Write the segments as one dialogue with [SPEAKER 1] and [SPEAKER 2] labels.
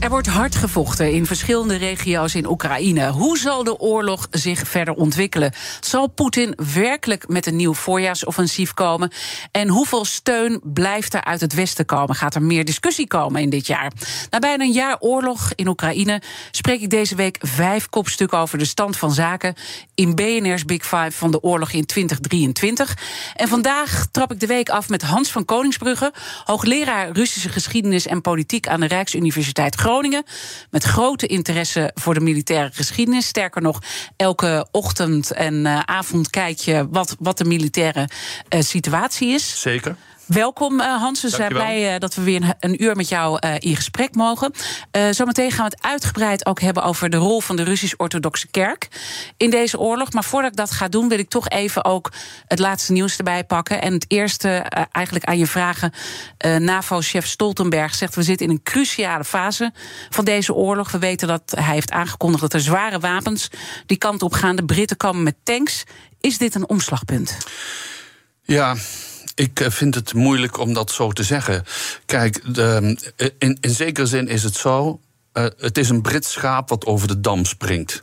[SPEAKER 1] Er wordt hard gevochten in verschillende regio's in Oekraïne. Hoe zal de oorlog zich verder ontwikkelen? Zal Poetin werkelijk met een nieuw voorjaarsoffensief komen? En hoeveel steun blijft er uit het Westen komen? Gaat er meer discussie komen in dit jaar? Na bijna een jaar oorlog in Oekraïne spreek ik deze week vijf kopstukken over de stand van zaken in BNR's Big Five van de oorlog in 2023. En vandaag trap ik de week af met Hans van Koningsbrugge, hoogleraar Russische geschiedenis en politiek aan de Rijksuniversiteit Groningen. Met grote interesse voor de militaire geschiedenis. Sterker nog, elke ochtend en uh, avond kijk je wat, wat de militaire uh, situatie is.
[SPEAKER 2] Zeker.
[SPEAKER 1] Welkom uh, Hans, we zijn blij uh, dat we weer een, uur met jou in gesprek mogen. zometeen gaan we het uitgebreid ook hebben over de rol van de Russisch-Orthodoxe Kerk in deze oorlog. Maar voordat ik dat ga doen, wil ik toch even ook het laatste nieuws erbij pakken. En het eerste eigenlijk aan je vragen. NAVO-chef Stoltenberg zegt we zitten in een cruciale fase van deze oorlog. We weten dat hij heeft aangekondigd dat er zware wapens die kant op gaan. De Britten komen met tanks. Is dit een omslagpunt?
[SPEAKER 2] Ja, ik vind het moeilijk om dat zo te zeggen. Kijk, de, in, in zekere zin is het zo. Uh, het is een Brits schaap wat over de dam springt.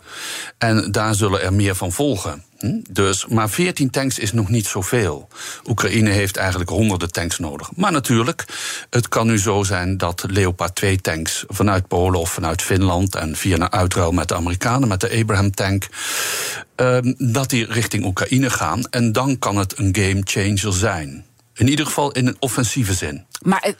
[SPEAKER 2] En daar zullen er meer van volgen. Hm? Dus, maar 14 tanks is nog niet zoveel. Oekraïne heeft eigenlijk honderden tanks nodig. Maar natuurlijk, het kan nu zo zijn dat Leopard 2 tanks vanuit Polen of vanuit Finland en via een uitruil met de Amerikanen, met de Abraham tank, uh, dat die richting Oekraïne gaan. En dan kan het een game changer zijn. In ieder geval in een offensieve zin.
[SPEAKER 1] Maar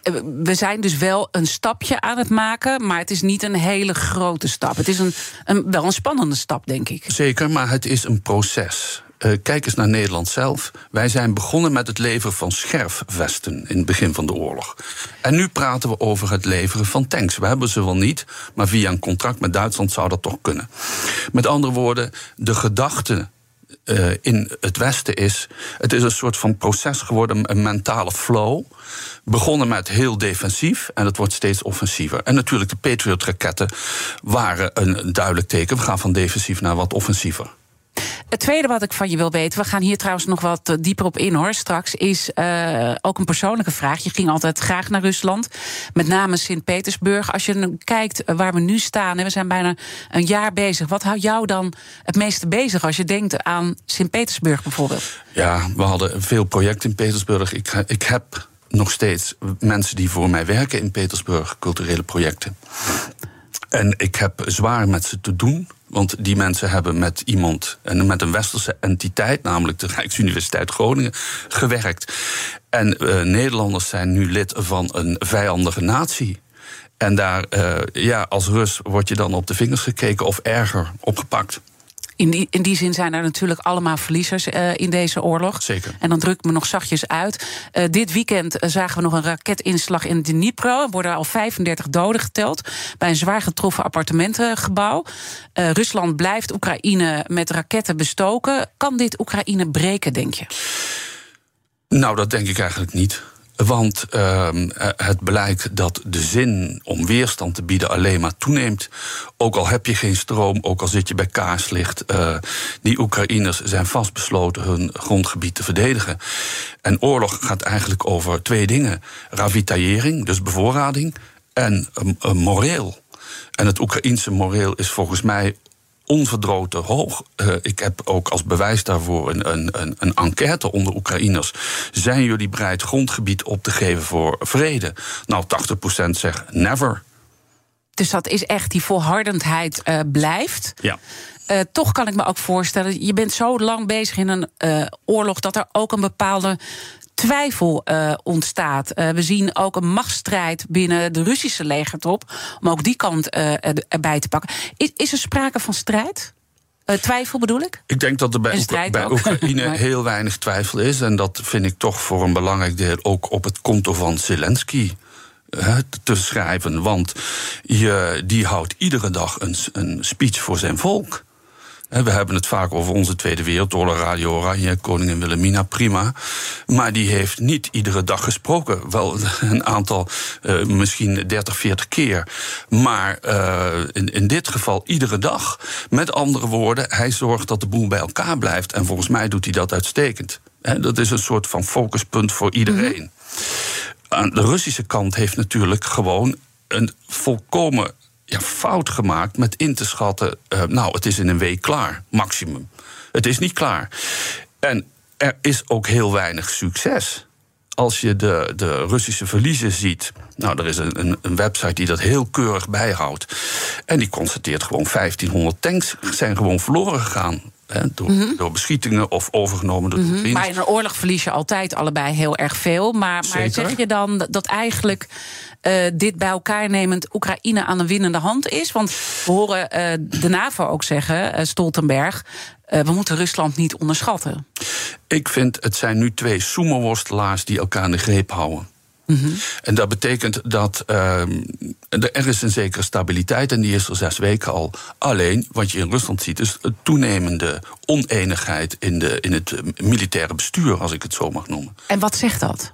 [SPEAKER 1] we zijn dus wel een stapje aan het maken, maar het is niet een hele grote stap. Het is een, een wel een spannende stap, denk ik.
[SPEAKER 2] Zeker, maar het is een proces. Uh, kijk eens naar Nederland zelf. Wij zijn begonnen met het leveren van scherfvesten in het begin van de oorlog. En nu praten we over het leveren van tanks. We hebben ze wel niet, maar via een contract met Duitsland zou dat toch kunnen. Met andere woorden, de gedachte uh, in het Westen is. Het is een soort van proces geworden, een mentale flow. Begonnen met heel defensief en het wordt steeds offensiever. En natuurlijk, de Patriot-raketten waren een duidelijk teken. We gaan van defensief naar wat offensiever.
[SPEAKER 1] Het tweede wat ik van je wil weten, we gaan hier trouwens nog wat eh, dieper op in hoor, straks, is uh, ook een persoonlijke vraag. Je ging altijd graag naar Rusland, met name Sint-Petersburg. Als je kijkt waar we nu staan, en we zijn bijna een jaar bezig, wat houdt jou dan het meeste bezig als je denkt aan Sint-Petersburg bijvoorbeeld?
[SPEAKER 2] Ja, we hadden veel projecten in Petersburg. Ik, ik heb nog steeds mensen die voor mij werken in Petersburg, culturele projecten. En ik heb zwaar met ze te doen. Want die mensen hebben met iemand, en met een westerse entiteit, namelijk de Rijksuniversiteit Groningen, gewerkt. En uh, Nederlanders zijn nu lid van een vijandige natie. En daar, uh, ja, als Rus word je dan op de vingers gekeken of erger opgepakt.
[SPEAKER 1] In die, in die zin zijn er natuurlijk allemaal verliezers uh, in deze oorlog.
[SPEAKER 2] Zeker.
[SPEAKER 1] En dan druk ik me nog zachtjes uit. Uh, dit weekend uh, zagen we nog een raketinslag in Dnipro. Er worden al 35 doden geteld bij een zwaar getroffen appartementengebouw. Rusland blijft Oekraïne met raketten bestoken. Kan dit Oekraïne breken, denk je?
[SPEAKER 2] Nou, dat denk ik eigenlijk niet. Want uh, het blijkt dat de zin om weerstand te bieden alleen maar toeneemt. Ook al heb je geen stroom, ook al zit je bij kaarslicht. Uh, die Oekraïners zijn vastbesloten hun grondgebied te verdedigen. En oorlog gaat eigenlijk over twee dingen: ravitaillering, dus bevoorrading, en uh, moreel. En het Oekraïense moreel is volgens mij onverdroten hoog. Uh, ik heb ook als bewijs daarvoor een, een, een, enquête onder Oekraïners. Zijn jullie bereid grondgebied op te geven voor vrede? Nou, 80% zegt never.
[SPEAKER 1] Dus dat is echt die volhardendheid uh, blijft.
[SPEAKER 2] Ja.
[SPEAKER 1] Uh, toch kan ik me ook voorstellen, je bent zo lang bezig in een uh, oorlog dat er ook een bepaalde twijfel uh, ontstaat. We zien ook een machtsstrijd binnen de Russische legertop om ook die kant erbij te pakken. Is, is er sprake van strijd? twijfel bedoel ik?
[SPEAKER 2] Ik denk dat er bij, Oekra bij Oekraïne heel weinig twijfel is. En dat vind ik toch voor een belangrijk deel ook op het konto van Zelensky te schrijven. Want je, die houdt iedere dag een, een speech voor zijn volk. We hebben het vaak over onze Tweede Wereldoorlog, Radio Oranje, koningin Wilhelmina, prima. Maar die heeft niet iedere dag gesproken. Wel een aantal, uh, misschien 30, 40 keer. Maar uh, in, in dit geval iedere dag. Met andere woorden, hij zorgt dat de boel bij elkaar blijft. En volgens mij doet hij dat uitstekend. He, dat is een soort van focuspunt voor iedereen. Mm -hmm. Aan de Russische kant heeft natuurlijk gewoon een volkomen ja, fout gemaakt met in te schatten. Uh, nou, het is in een week klaar, maximum. Het is niet klaar. En er is ook heel weinig succes. Als je de, de Russische verliezen ziet. Nou, er is een, een, website die dat heel keurig bijhoudt. En die constateert gewoon 1500 tanks zijn gewoon verloren gegaan. He, door, mm -hmm. door, beschietingen of overgenomen door mm
[SPEAKER 1] -hmm. Maar in een oorlog verlies je altijd allebei heel erg veel. Maar, maar zeg je dan dat eigenlijk uh, dit bij elkaar nemend Oekraïne aan een winnende hand is? Want we horen uh, de NAVO ook zeggen, uh, Stoltenberg. we moeten Rusland niet onderschatten.
[SPEAKER 2] Ik vind het zijn nu twee sumo-worstelaars die elkaar in de greep houden. Mm -hmm. En dat betekent dat uh, er is een zekere stabiliteit en die is er zes weken al. Alleen wat je in Rusland ziet is een toenemende oneenigheid in, de, in het militaire bestuur, als ik het zo mag noemen.
[SPEAKER 1] En wat zegt dat?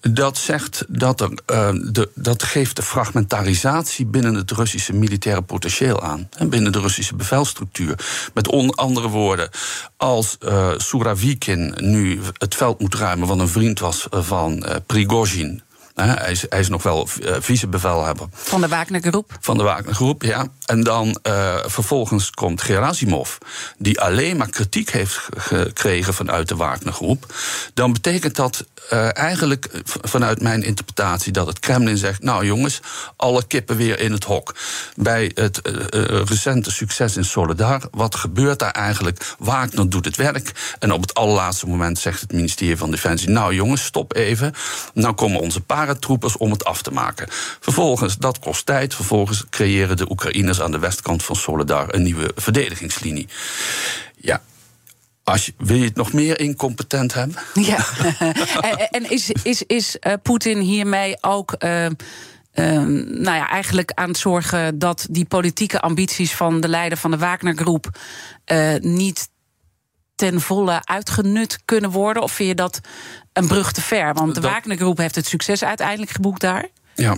[SPEAKER 2] Dat zegt dat er. Uh, de, dat geeft de fragmentarisatie binnen het Russische militaire potentieel aan. En binnen de Russische bevelstructuur. Met andere woorden, als uh, Suravikin nu het veld moet ruimen, wat een vriend was van uh, Prigozhin. Hij is, hij is, nog wel uh, vicebevelhebber.
[SPEAKER 1] Van de Wagner-groep?
[SPEAKER 2] Van de Wagner-groep, ja. En dan uh, vervolgens komt Gerasimov, die alleen maar kritiek heeft gekregen vanuit de Wagner-groep. Dan betekent dat uh, eigenlijk vanuit mijn interpretatie dat het Kremlin zegt: Nou jongens, alle kippen weer in het hok. Bij het recente succes in Solidar, wat gebeurt daar eigenlijk? Wagner doet het werk. En op het allerlaatste moment zegt het ministerie van Defensie: Nou jongens, stop even. Nou komen onze paratroepers om het af te maken. Vervolgens, dat kost tijd. Vervolgens creëren de Oekraïners aan de westkant van Solidar een nieuwe verdedigingslinie. Ja, als je, wil je het nog meer incompetent hebben?
[SPEAKER 1] Ja. en, en, is, is, is uh, Poetin hiermee ook. Uh, uh, nou ja, eigenlijk aan het zorgen dat die politieke ambities van de leider van de Wagner-groep niet ten volle uitgenut kunnen worden? Of vind je dat een brug te ver? Want de Wagner-groep heeft het succes uiteindelijk geboekt daar.
[SPEAKER 2] Ja,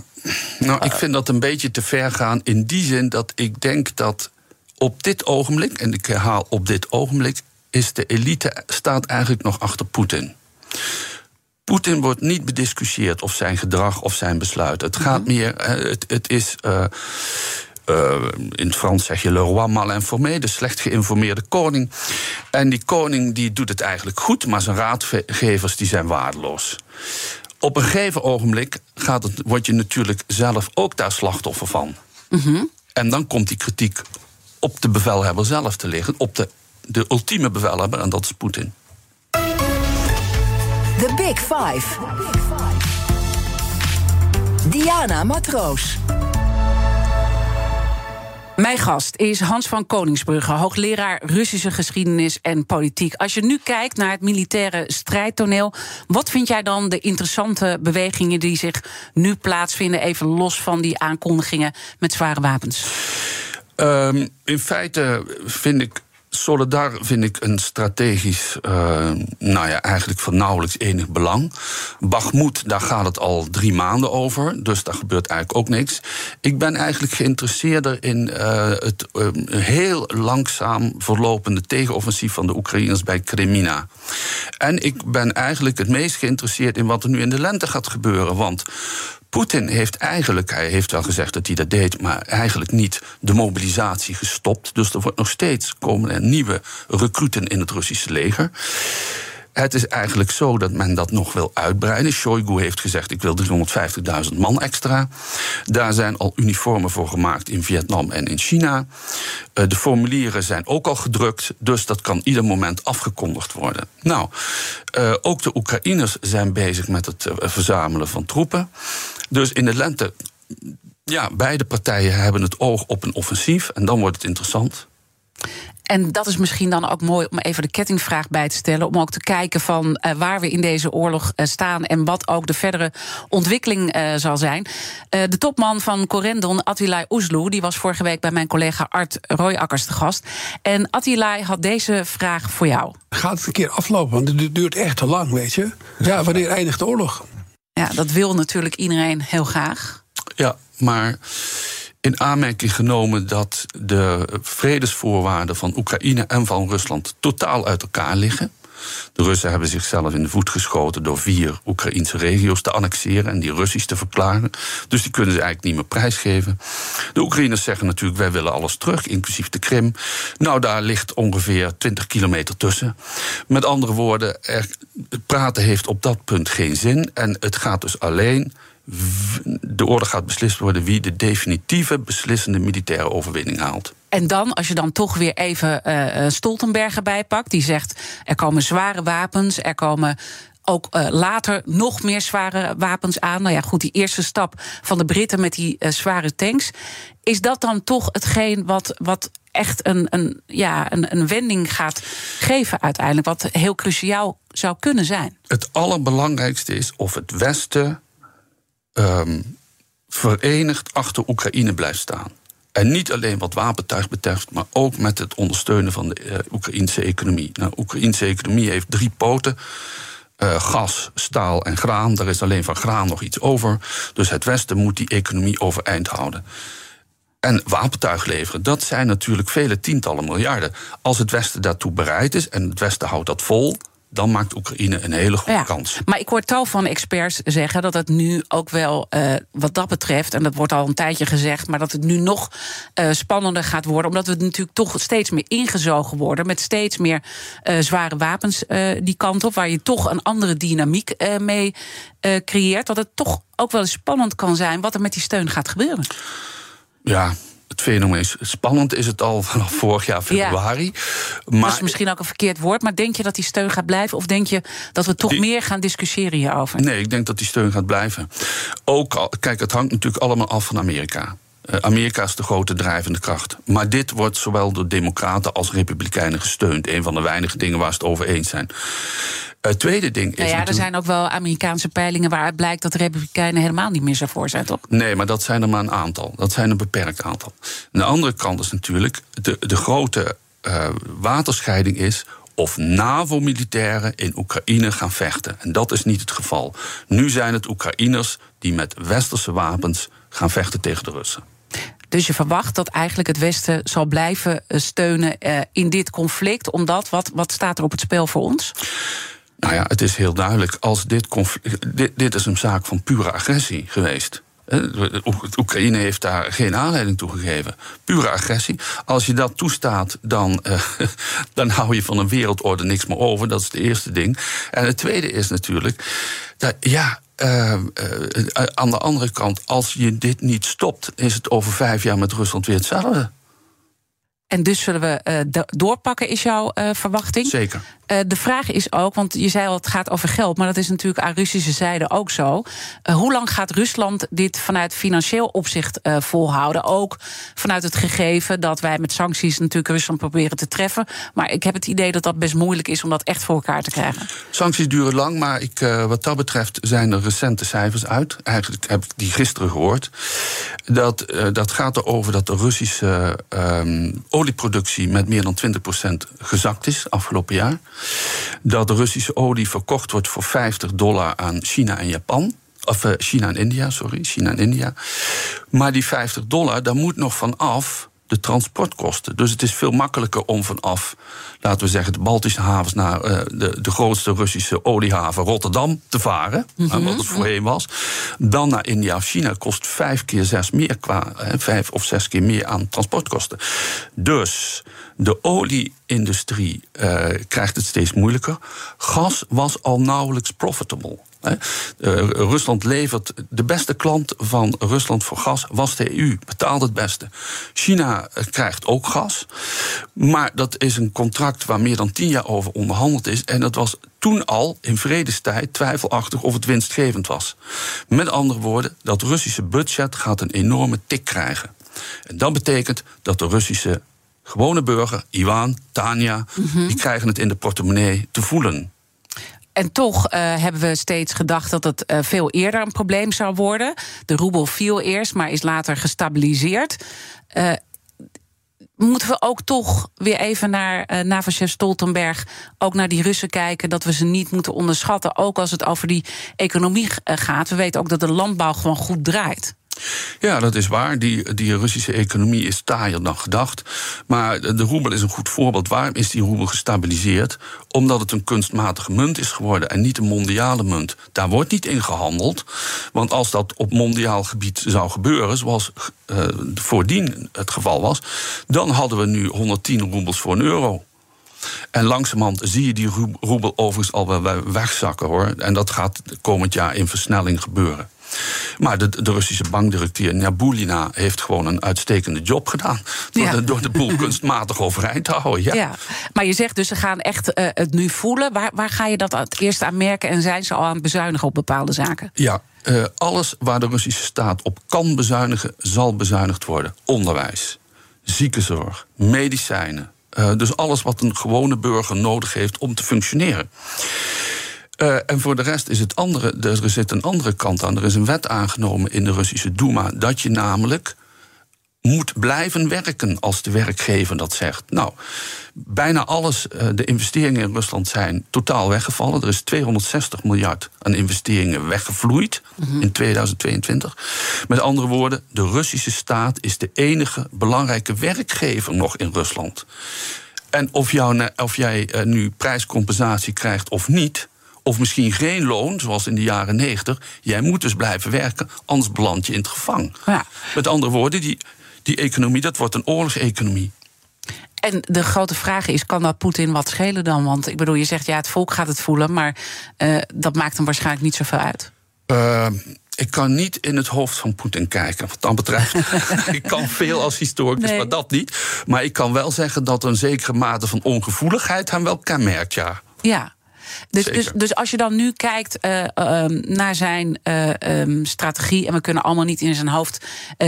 [SPEAKER 2] nou, ik vind dat een beetje te ver gaan in die zin dat ik denk dat op dit ogenblik, en ik herhaal op dit ogenblik, is de elite staat eigenlijk nog achter Poetin. Poetin wordt niet bediscussieerd of zijn gedrag of zijn besluit. Het gaat mhm. meer, het, het is. Uh, uh, in het Frans zeg je le roi mal informé, de slecht geïnformeerde koning. En die koning die doet het eigenlijk goed, maar zijn raadgevers die zijn waardeloos. Op een gegeven ogenblik gaat het, word je natuurlijk zelf ook daar slachtoffer van. Mm -hmm. En dan komt die kritiek op de bevelhebber zelf te liggen, op de, de ultieme bevelhebber, en dat is Poetin.
[SPEAKER 3] The Big Five. Diana Matroos.
[SPEAKER 1] Mijn gast is Hans van Koningsbrugge, hoogleraar Russische geschiedenis en politiek. Als je nu kijkt naar het militaire strijdtoneel, wat vind jij dan de interessante bewegingen die zich nu plaatsvinden, even los van die aankondigingen met zware wapens?
[SPEAKER 2] Um, in feite vind ik Solidar vind ik een strategisch, uh, nou ja, eigenlijk van nauwelijks enig belang. Bakhmut, daar gaat het al drie maanden over, dus daar gebeurt eigenlijk ook niks. Ik ben eigenlijk geïnteresseerder in uh, het uh, heel langzaam verlopende tegenoffensief van de Oekraïners bij Kremina. En ik ben eigenlijk het meest geïnteresseerd in wat er nu in de lente gaat gebeuren, want Poetin heeft eigenlijk, hij heeft wel gezegd dat hij dat deed, maar eigenlijk niet de mobilisatie gestopt. Dus er wordt nog steeds komen er nieuwe recruten in het Russische leger. Het is eigenlijk zo dat men dat nog wil uitbreiden. Shoigu heeft gezegd: ik wil 350.000 man extra. Daar zijn al uniformen voor gemaakt in Vietnam en in China. Eh, de formulieren zijn ook al gedrukt, dus dat kan ieder moment afgekondigd worden. Nou, uh, ook de Oekraïners zijn bezig met het uh, verzamelen van troepen. Dus in de lente, ja, beide partijen hebben het oog op een offensief en dan wordt het interessant.
[SPEAKER 1] En dat is misschien dan ook mooi om even de kettingvraag bij te stellen. Om ook te kijken van uh, waar we in deze oorlog uh, staan. En wat ook de verdere ontwikkeling uh, zal zijn. de topman van Corendon, Attilai Oesloe, die was vorige week bij mijn collega Art Royakkers te gast. En Attilai had deze vraag voor jou.
[SPEAKER 4] Gaat het een keer aflopen? Want het duurt echt te lang, weet je. Ja, wanneer eindigt de oorlog?
[SPEAKER 1] Ja, dat wil natuurlijk iedereen heel graag.
[SPEAKER 2] Ja, maar in aanmerking genomen dat de vredesvoorwaarden van Oekraïne en van Rusland totaal uit elkaar liggen. De Russen hebben zichzelf in de voet geschoten door vier Oekraïnse regio's te annexeren en die Russisch te verklaren. Dus die kunnen ze eigenlijk niet meer prijsgeven. De Oekraïners zeggen natuurlijk: wij willen alles terug, inclusief de Krim. Nou, daar ligt ongeveer 20 kilometer tussen. Met andere woorden, er, praten heeft op dat punt geen zin. En het gaat dus alleen de orde gaat beslist worden wie de definitieve beslissende militaire overwinning haalt.
[SPEAKER 1] En dan, als je dan toch weer even uh, Stoltenberg erbij pakt, die zegt: er komen zware wapens, er komen ook uh, later nog meer zware wapens aan. Nou ja, goed, die eerste stap van de Britten met die uh, zware tanks. Is dat dan toch hetgeen wat, wat echt een, een, ja, een, een wending gaat geven uiteindelijk? Wat heel cruciaal zou kunnen zijn?
[SPEAKER 2] Het allerbelangrijkste is of het Westen um, verenigd achter Oekraïne blijft staan. En niet alleen wat wapentuig betreft, maar ook met het ondersteunen van de uh, Oekraïnse economie. Nou, de Oekraïnse economie heeft drie poten. Uh, gas, staal en graan. Er is alleen van graan nog iets over. Dus het Westen moet die economie overeind houden. En wapentuig leveren, dat zijn natuurlijk vele tientallen miljarden. Als het Westen daartoe bereid is en het Westen houdt dat vol, dan maakt Oekraïne een hele goede kans.
[SPEAKER 1] Maar ik hoor tal van experts zeggen dat het nu ook wel uh, wat dat betreft, en dat wordt al een tijdje gezegd, maar dat het nu nog uh, spannender gaat worden, omdat we natuurlijk toch steeds meer ingezogen worden met steeds meer uh, zware wapens die kant op, waar je toch een andere dynamiek mee creëert. Dat het toch ook wel eens spannend kan zijn wat er met die steun gaat gebeuren.
[SPEAKER 2] Ja, het fenomeen spannend is het al vanaf vorig jaar februari. Maar,
[SPEAKER 1] dat is misschien ook een verkeerd woord, maar denk je dat die steun gaat blijven? Of denk je dat we toch meer gaan discussiëren hierover?
[SPEAKER 2] Nee, ik denk dat die steun gaat blijven. Ook al, kijk, het hangt natuurlijk allemaal af van Amerika. Uh, Amerika is de grote drijvende kracht. Maar dit wordt zowel door Democraten als Republikeinen gesteund. Een van de weinige dingen waar ze het over eens zijn. Het tweede ding is.
[SPEAKER 1] Nou ja, er zijn ook wel Amerikaanse peilingen waaruit blijkt dat de Republikeinen helemaal niet meer zo voor zijn, toch?
[SPEAKER 2] Nee, maar dat zijn er maar een aantal. Dat zijn een beperkt aantal. de andere kant is natuurlijk de, de grote uh, waterscheiding is of NAVO-militairen in Oekraïne gaan vechten. En dat is niet het geval. Nu zijn het Oekraïners die met westerse wapens gaan vechten tegen de Russen.
[SPEAKER 1] Dus je verwacht dat eigenlijk het Westen zal blijven eh, steunen uh, in dit conflict, omdat wat, wat staat er op het spel voor ons?
[SPEAKER 2] Nou ja, het is heel duidelijk. Als dit, conflict, dit, dit is een zaak van pure agressie geweest. Oekraïne heeft daar geen aanleiding toe gegeven. Pure agressie. Als je dat toestaat, dan, uh, dan hou je van een wereldorde niks meer over. Dat is het eerste ding. En het tweede is natuurlijk. Dat, ja, uh, uh, aan de andere kant, als je dit niet stopt, is het over vijf jaar met Rusland weer hetzelfde.
[SPEAKER 1] En dus zullen we uh, doorpakken, is jouw verwachting?
[SPEAKER 2] Zeker.
[SPEAKER 1] Uh, de vraag is ook, want je zei al het gaat over geld, maar dat is natuurlijk aan Russische zijde ook zo. hoe lang gaat Rusland dit vanuit financieel opzicht volhouden? Ook vanuit het gegeven dat wij met sancties natuurlijk Rusland proberen te treffen. Maar ik heb het idee dat dat best moeilijk is om dat echt voor elkaar te krijgen.
[SPEAKER 2] Sancties duren lang, maar ik, wat dat betreft zijn er recente cijfers uit. Eigenlijk heb ik die gisteren gehoord. Dat, dat gaat erover dat de Russische um, olieproductie met meer dan 20% gezakt is afgelopen jaar. Dat de Russische olie verkocht wordt voor 50 dollar aan China en Japan. Of uh, China en India, sorry, China en India. Maar die 50 dollar, daar moet nog van af de transportkosten. Dus het is veel makkelijker om vanaf, laten we zeggen, de Baltische havens naar uh, de, de grootste Russische oliehaven Rotterdam te varen, mm -hmm. wat het voorheen was, dan naar India of China kost vijf keer zes meer qua, hè, vijf of zes keer meer aan transportkosten. Dus de olieindustrie uh, krijgt het steeds moeilijker. Gas was al nauwelijks profitable. Uh, Rusland levert. De beste klant van Rusland voor gas was de EU. Betaalt het beste. China krijgt ook gas. Maar dat is een contract waar meer dan tien jaar over onderhandeld is. En dat was toen al in vredestijd twijfelachtig of het winstgevend was. Met andere woorden, dat Russische budget gaat een enorme tik krijgen. En dat betekent dat de Russische gewone burger, Iwan, Tanja, die krijgen het in de portemonnee te voelen.
[SPEAKER 1] En toch uh, hebben we steeds gedacht dat het uh, veel eerder een probleem zou worden. De roebel viel eerst, maar is later gestabiliseerd. Uh, moeten we ook toch weer even naar uh, Stoltenberg, ook naar die Russen kijken, dat we ze niet moeten onderschatten, ook als het over die economie gaat. We weten ook dat de landbouw gewoon goed draait.
[SPEAKER 2] Ja, dat is waar. Die, die Russische economie is taaier dan gedacht. Maar de roebel is een goed voorbeeld. Waarom is die roebel gestabiliseerd? Omdat het een kunstmatige munt is geworden en niet een mondiale munt. Daar wordt niet in gehandeld. Want als dat op mondiaal gebied zou gebeuren, zoals uh, voordien het geval was, dan hadden we nu 110 roebels voor een euro. En langzamerhand zie je die roebel overigens al wel wegzakken hoor. En dat gaat komend jaar in versnelling gebeuren. Maar de, de Russische bankdirecteur Nabulina heeft gewoon een uitstekende job gedaan. Door, ja. de, door de boel kunstmatig overeind te houden. Ja.
[SPEAKER 1] ja. Maar je zegt dus ze gaan echt uh, het nu voelen. Waar, waar ga je dat het eerst aan merken? En zijn ze al aan het bezuinigen op bepaalde zaken?
[SPEAKER 2] Ja, uh, alles waar de Russische staat op kan bezuinigen, zal bezuinigd worden. Onderwijs, ziekenzorg, medicijnen. Uh, dus alles wat een gewone burger nodig heeft om te functioneren. Uh, en voor de rest is het andere, er zit een andere kant aan. Er is een wet aangenomen in de Russische Duma dat je namelijk moet blijven werken als de werkgever dat zegt. Nou, bijna alles, uh, de investeringen in Rusland zijn totaal weggevallen. Er is 260 miljard aan investeringen weggevloeid mm -hmm. in 2022. Met andere woorden, de Russische staat is de enige belangrijke werkgever nog in Rusland. En of, jou, of jij uh, nu prijscompensatie krijgt of niet, of misschien geen loon, zoals in de jaren negentig. Jij moet dus blijven werken, anders beland je in het gevang. Ja. Met andere woorden, die, die economie, dat wordt een oorlogseconomie.
[SPEAKER 1] En de grote vraag is: kan dat Poetin wat schelen dan? Want ik bedoel, je zegt ja, het volk gaat het voelen, maar uh, dat maakt hem waarschijnlijk niet zoveel uit.
[SPEAKER 2] Uh, ik kan niet in het hoofd van Poetin kijken, wat dat betreft. ik kan veel als historicus, nee. maar dat niet. Maar ik kan wel zeggen dat een zekere mate van ongevoeligheid hem wel kenmerkt, ja.
[SPEAKER 1] Ja. Dus, dus, dus, als je dan nu kijkt uh, uh, naar zijn uh, um, strategie, en we kunnen allemaal niet in zijn hoofd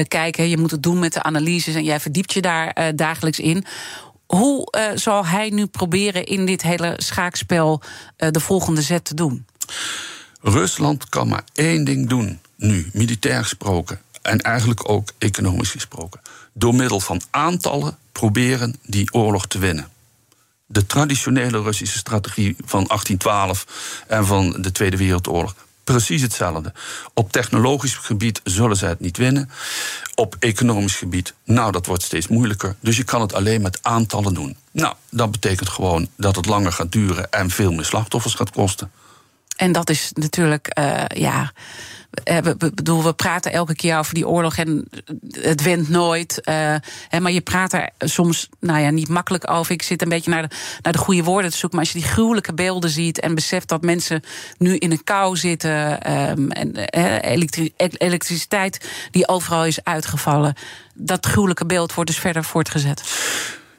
[SPEAKER 1] kijken, je moet het doen met de analyses en jij verdiept je daar dagelijks in. Hoe zal hij nu proberen in dit hele schaakspel de volgende zet te doen?
[SPEAKER 2] Rusland kan maar één ding doen, nu, militair gesproken. En eigenlijk ook economisch gesproken. Door middel van aantallen proberen die oorlog te winnen de traditionele Russische strategie van 1812 en van de Tweede Wereldoorlog. Precies hetzelfde. Op technologisch gebied zullen ze het niet winnen. Op economisch gebied, nou, dat wordt steeds moeilijker. Dus je kan het alleen met aantallen doen. Nou, dat betekent gewoon dat het langer gaat duren en veel meer slachtoffers gaat kosten.
[SPEAKER 1] En dat is natuurlijk, uh, ja eh, we, bedoel, we praten elke keer over die oorlog en het went nooit. Hè, maar je praat er soms nou ja, niet makkelijk over. Ik zit een beetje naar de, naar de goede woorden te zoeken. Maar als je die gruwelijke beelden ziet en beseft dat mensen nu in een kou zitten. Um, en elektri elektriciteit die overal is uitgevallen. Dat gruwelijke beeld wordt dus verder voortgezet.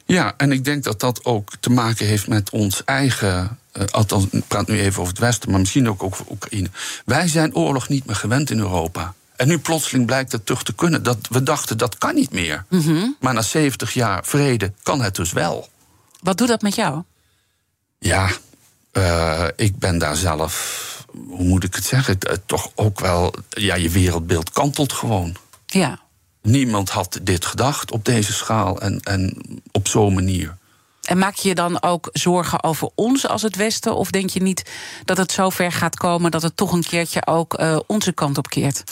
[SPEAKER 2] Ja, en ik denk dat dat ook te maken heeft met ons eigen uh, althans, ik praat nu even over het Westen, maar misschien ook over Oekraïne. Wij zijn oorlog niet meer gewend in Europa. En nu plotseling blijkt het toch te kunnen. Dat we dachten dat kan niet meer. Mm -hmm. Maar na 70 jaar vrede kan het dus wel.
[SPEAKER 1] Wat doet dat met jou?
[SPEAKER 2] Ja, uh, ik ben daar zelf, hoe moet ik het zeggen, toch ook wel. Ja, je wereldbeeld kantelt gewoon.
[SPEAKER 1] Ja.
[SPEAKER 2] Niemand had dit gedacht op deze schaal en, en op zo'n manier.
[SPEAKER 1] En maak je je dan ook zorgen over ons als het Westen? Of denk je niet dat het zo ver gaat komen dat het toch een keertje ook uh, onze kant op keert?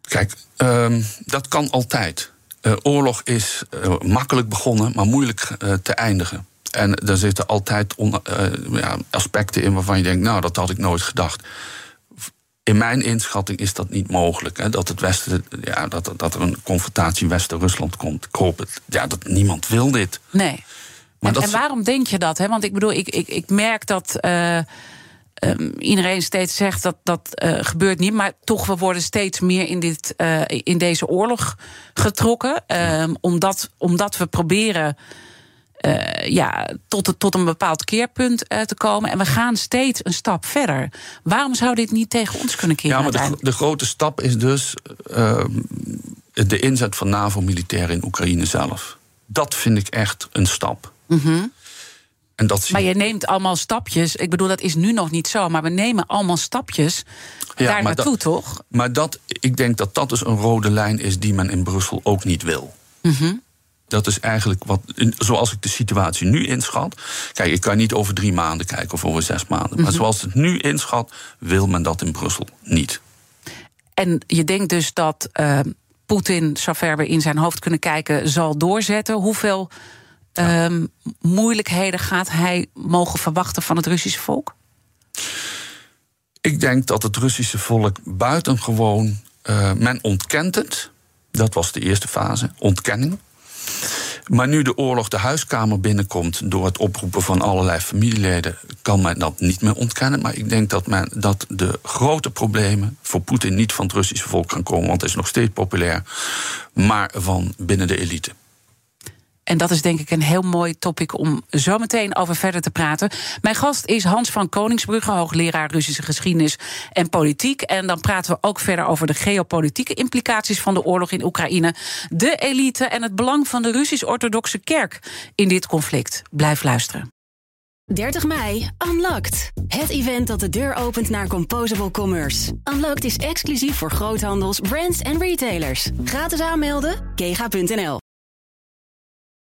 [SPEAKER 2] Kijk, um, dat kan altijd. Uh, oorlog is uh, makkelijk begonnen, maar moeilijk te eindigen. En er zitten altijd on, ja, aspecten in waarvan je denkt, nou, dat had ik nooit gedacht. In mijn inschatting is dat niet mogelijk. Hè, dat, het Westen, ja, dat, dat er een confrontatie Westen-Rusland komt. Ik hoop het. Ja, dat niemand wil dit.
[SPEAKER 1] Nee. En, en, waarom denk je dat? Hè? Want ik bedoel, ik, ik, ik merk dat. Uh, um, iedereen steeds zegt dat dat uh, gebeurt niet. Maar toch, we worden steeds meer in, dit, uh, in deze oorlog getrokken. Um, omdat, omdat we proberen. Uh, ja, tot, tot een bepaald keerpunt uh, te komen. En we gaan steeds een stap verder. Waarom zou dit niet tegen ons kunnen keren?
[SPEAKER 2] Ja, maar de, de, grote stap is dus uh, de inzet van NAVO-militairen in Oekraïne zelf Dat vind ik echt een stap. En dat
[SPEAKER 1] Maar je neemt allemaal stapjes. Ik bedoel, dat is nu nog niet zo. Maar we nemen allemaal stapjes
[SPEAKER 2] Ja,
[SPEAKER 1] daar naartoe, toch?
[SPEAKER 2] Maar dat, ik denk dat dat dus een rode lijn is die men in Brussel ook niet wil. Dat is eigenlijk wat, zoals ik de situatie nu inschat. Kijk, ik kan niet over drie maanden kijken of over zes maanden. Maar zoals het nu inschat, wil men dat in Brussel niet.
[SPEAKER 1] En je denkt dus dat eh, Poetin, zover we in zijn hoofd kunnen kijken, zal doorzetten. Hoeveel ehm, moeilijkheden gaat hij mogen verwachten van het Russische volk?
[SPEAKER 2] Ik denk dat het Russische volk buitengewoon. eh, men ontkent het. Dat was de eerste fase, ontkenning. Maar nu de oorlog de huiskamer binnenkomt door het oproepen van allerlei familieleden, kan men dat niet meer ontkennen. Maar ik denk dat, men, dat de grote problemen voor Poetin niet van het Russische volk gaan komen, want hij is nog steeds populair, maar van binnen de elite.
[SPEAKER 1] En dat is denk ik een heel mooi topic om zo meteen over verder te praten. Mijn gast is Hans van Koningsbrugge, hoogleraar Russische geschiedenis en politiek. En dan praten we ook verder over de geopolitieke implicaties van de oorlog in Oekraïne, de elite en het belang van de Russisch-Orthodoxe Kerk in dit conflict. Blijf luisteren.
[SPEAKER 5] 30 mei, Unlocked. Het event dat de deur opent naar Composable Commerce. Unlocked is exclusief voor groothandels, brands en retailers. Gratis aanmelden, kega.nl.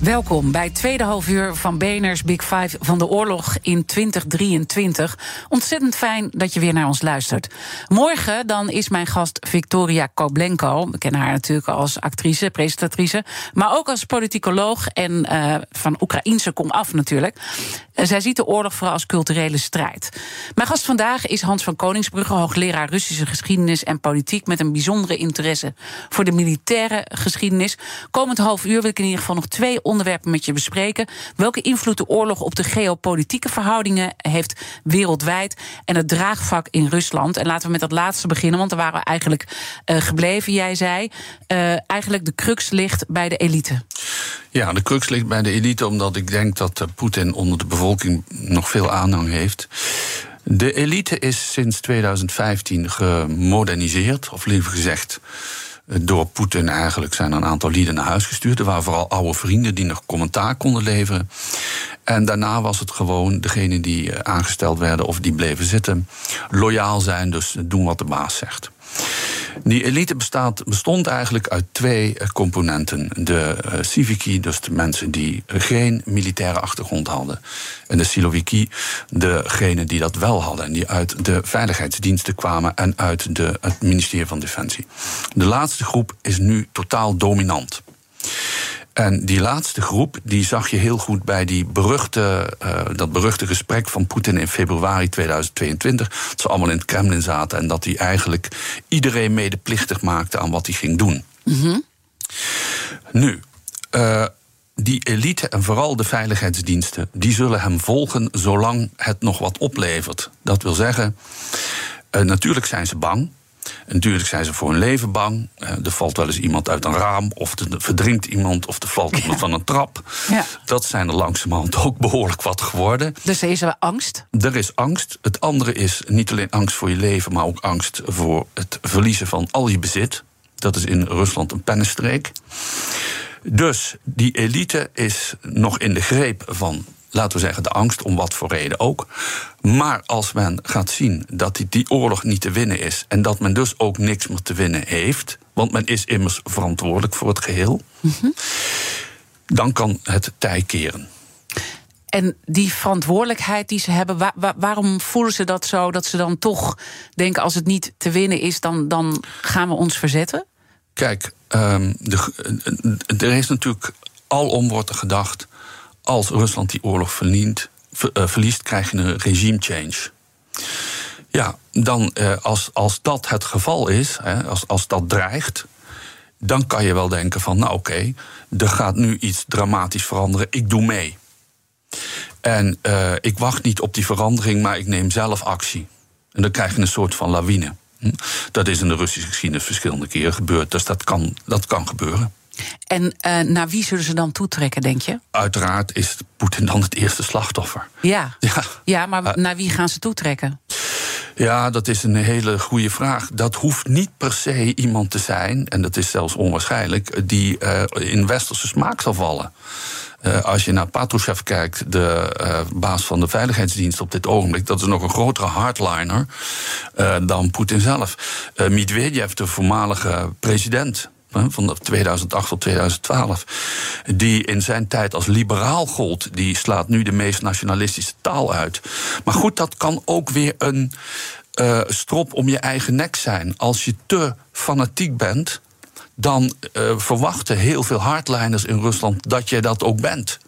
[SPEAKER 1] Welkom bij het tweede halfuur van BNR's Big Five van de oorlog in 2023. Ontzettend fijn dat je weer naar ons luistert. Morgen dan is mijn gast Victoria Koblenko. We kennen haar natuurlijk als actrice, presentatrice, maar ook als politicoloog en eh, van Oekraïense komaf natuurlijk. Eh, zij ziet de oorlog vooral als culturele strijd. Mijn gast vandaag is Hans van Koningsbrugge, hoogleraar Russische geschiedenis en politiek met een bijzondere interesse voor de militaire geschiedenis. Komend half uur wil ik in ieder geval nog twee onderwerpen met je bespreken. Welke invloed de oorlog op de geopolitieke verhoudingen heeft wereldwijd en het draagvlak in Rusland. En laten we met dat laatste beginnen, want daar waren we eigenlijk eh, gebleven. Jij zei eh, eigenlijk de crux ligt bij de elite.
[SPEAKER 2] Ja, de crux ligt bij de elite, omdat ik denk dat eh, Poetin onder de bevolking nog veel aanhang heeft. De elite is sinds 2015 gemoderniseerd, of liever gezegd. Door Poetin eigenlijk zijn een aantal lieden naar huis gestuurd. Er waren vooral oude vrienden die nog commentaar konden leveren. En daarna was het gewoon degene die eh, aangesteld werden of die bleven zitten. Loyaal zijn, dus doen wat de baas zegt. Die elite bestaat, bestond eigenlijk uit twee eh, componenten. De eh, civiki, dus de mensen die geen militaire achtergrond hadden. En de siloviki, degenen die dat wel hadden. En die uit de veiligheidsdiensten kwamen en uit de, het ministerie van Defensie. De laatste groep is nu totaal dominant. En die laatste groep, die zag je heel goed bij die beruchte, eh, dat beruchte gesprek van Poetin in februari 2022. Dat ze allemaal in het Kremlin zaten en dat hij eigenlijk iedereen medeplichtig maakte aan wat hij ging doen. Nu, eh, die elite en vooral de veiligheidsdiensten, die zullen hem volgen zolang het nog wat oplevert. Dat wil zeggen, eh, natuurlijk zijn ze bang. Natuurlijk zijn ze voor hun leven bang. Eh, er valt wel eens iemand uit een raam, of er verdrinkt iemand, of er valt iemand van een trap.
[SPEAKER 1] Ja.
[SPEAKER 2] Dat zijn er langzamerhand ook behoorlijk wat geworden.
[SPEAKER 1] Dus er is er angst.
[SPEAKER 2] Er is angst. Het andere is niet alleen angst voor je leven, maar ook angst voor het verliezen van al je bezit. Dat is in Rusland een pennenstreek. Dus die elite is nog in de greep van, laten we zeggen, de angst, om wat voor reden ook. Maar als men gaat zien dat die, die oorlog niet te winnen is en dat men dus ook niks meer te winnen heeft, want men is immers verantwoordelijk voor het geheel, dan kan het tij keren.
[SPEAKER 1] En die verantwoordelijkheid die ze hebben, wa- wa- waarom voelen ze dat zo? Dat ze dan toch denken: als het niet te winnen is, dan, dan gaan we ons verzetten?
[SPEAKER 2] Kijk, ehm, de, er is natuurlijk alom wordt er gedacht. Als Rusland die oorlog verliemt. verliest, krijg je een regime change. Ja, dan als, als dat het geval is, als, als dat dreigt, dan kan je wel denken van, nou oké, er gaat nu iets dramatisch veranderen, ik doe mee. En uh, ik wacht niet op die verandering, maar ik neem zelf actie. En dan krijg je een soort van lawine. Hm? Dat is in de Russische geschiedenis verschillende keren gebeurd, dus dat kan, dat kan gebeuren.
[SPEAKER 1] En uh, naar wie zullen ze dan toetrekken, denk je?
[SPEAKER 2] Uiteraard is Poetin dan het eerste slachtoffer.
[SPEAKER 1] Ja, ja. ja maar uh, naar wie gaan ze toetrekken?
[SPEAKER 2] Ja, dat is een hele goede vraag. Dat hoeft niet per se iemand te zijn, en dat is zelfs onwaarschijnlijk, die uh, in westerse smaak zal vallen. Uh, als je naar Patrushev kijkt, de uh, baas van de veiligheidsdienst op dit ogenblik, dat is nog een grotere hardliner uh, dan Poetin zelf. Medvedev, de voormalige president van 2008 tot 2012, die in zijn tijd als liberaal gold, die slaat nu de meest nationalistische taal uit. Maar goed, dat kan ook weer een uh, strop om je eigen nek zijn. Als je te fanatiek bent, dan uh, verwachten heel veel hardliners in Rusland dat je dat ook bent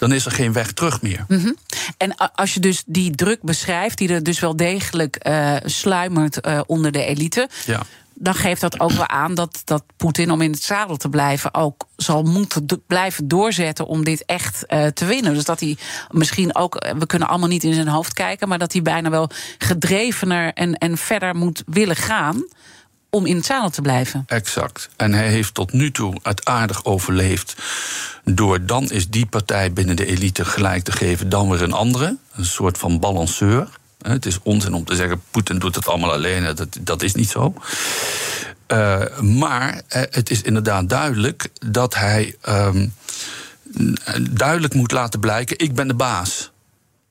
[SPEAKER 2] dan is er geen weg terug meer.
[SPEAKER 1] Mm -hmm. En als je dus die druk beschrijft, die er dus wel degelijk uh, sluimert uh, onder de elite.
[SPEAKER 2] Ja
[SPEAKER 1] dan geeft dat ook wel aan dat, dat Poetin, om in het zadel te blijven, ook zal moeten blijven doorzetten om dit echt uh, te winnen. Dus dat hij misschien ook, we kunnen allemaal niet in zijn hoofd kijken, maar dat hij bijna wel gedrevener en, en verder moet willen gaan om in het zadel te blijven.
[SPEAKER 2] Exact. En hij heeft tot nu toe het aardig overleefd. Door dan is die partij binnen de elite gelijk te geven, dan weer een andere. Een soort van balanceur. Het is onzin om te zeggen, Poetin doet het allemaal alleen. Dat, dat is niet zo. Uh, maar uh, het is inderdaad duidelijk dat hij um, duidelijk moet laten blijken: ik ben de baas.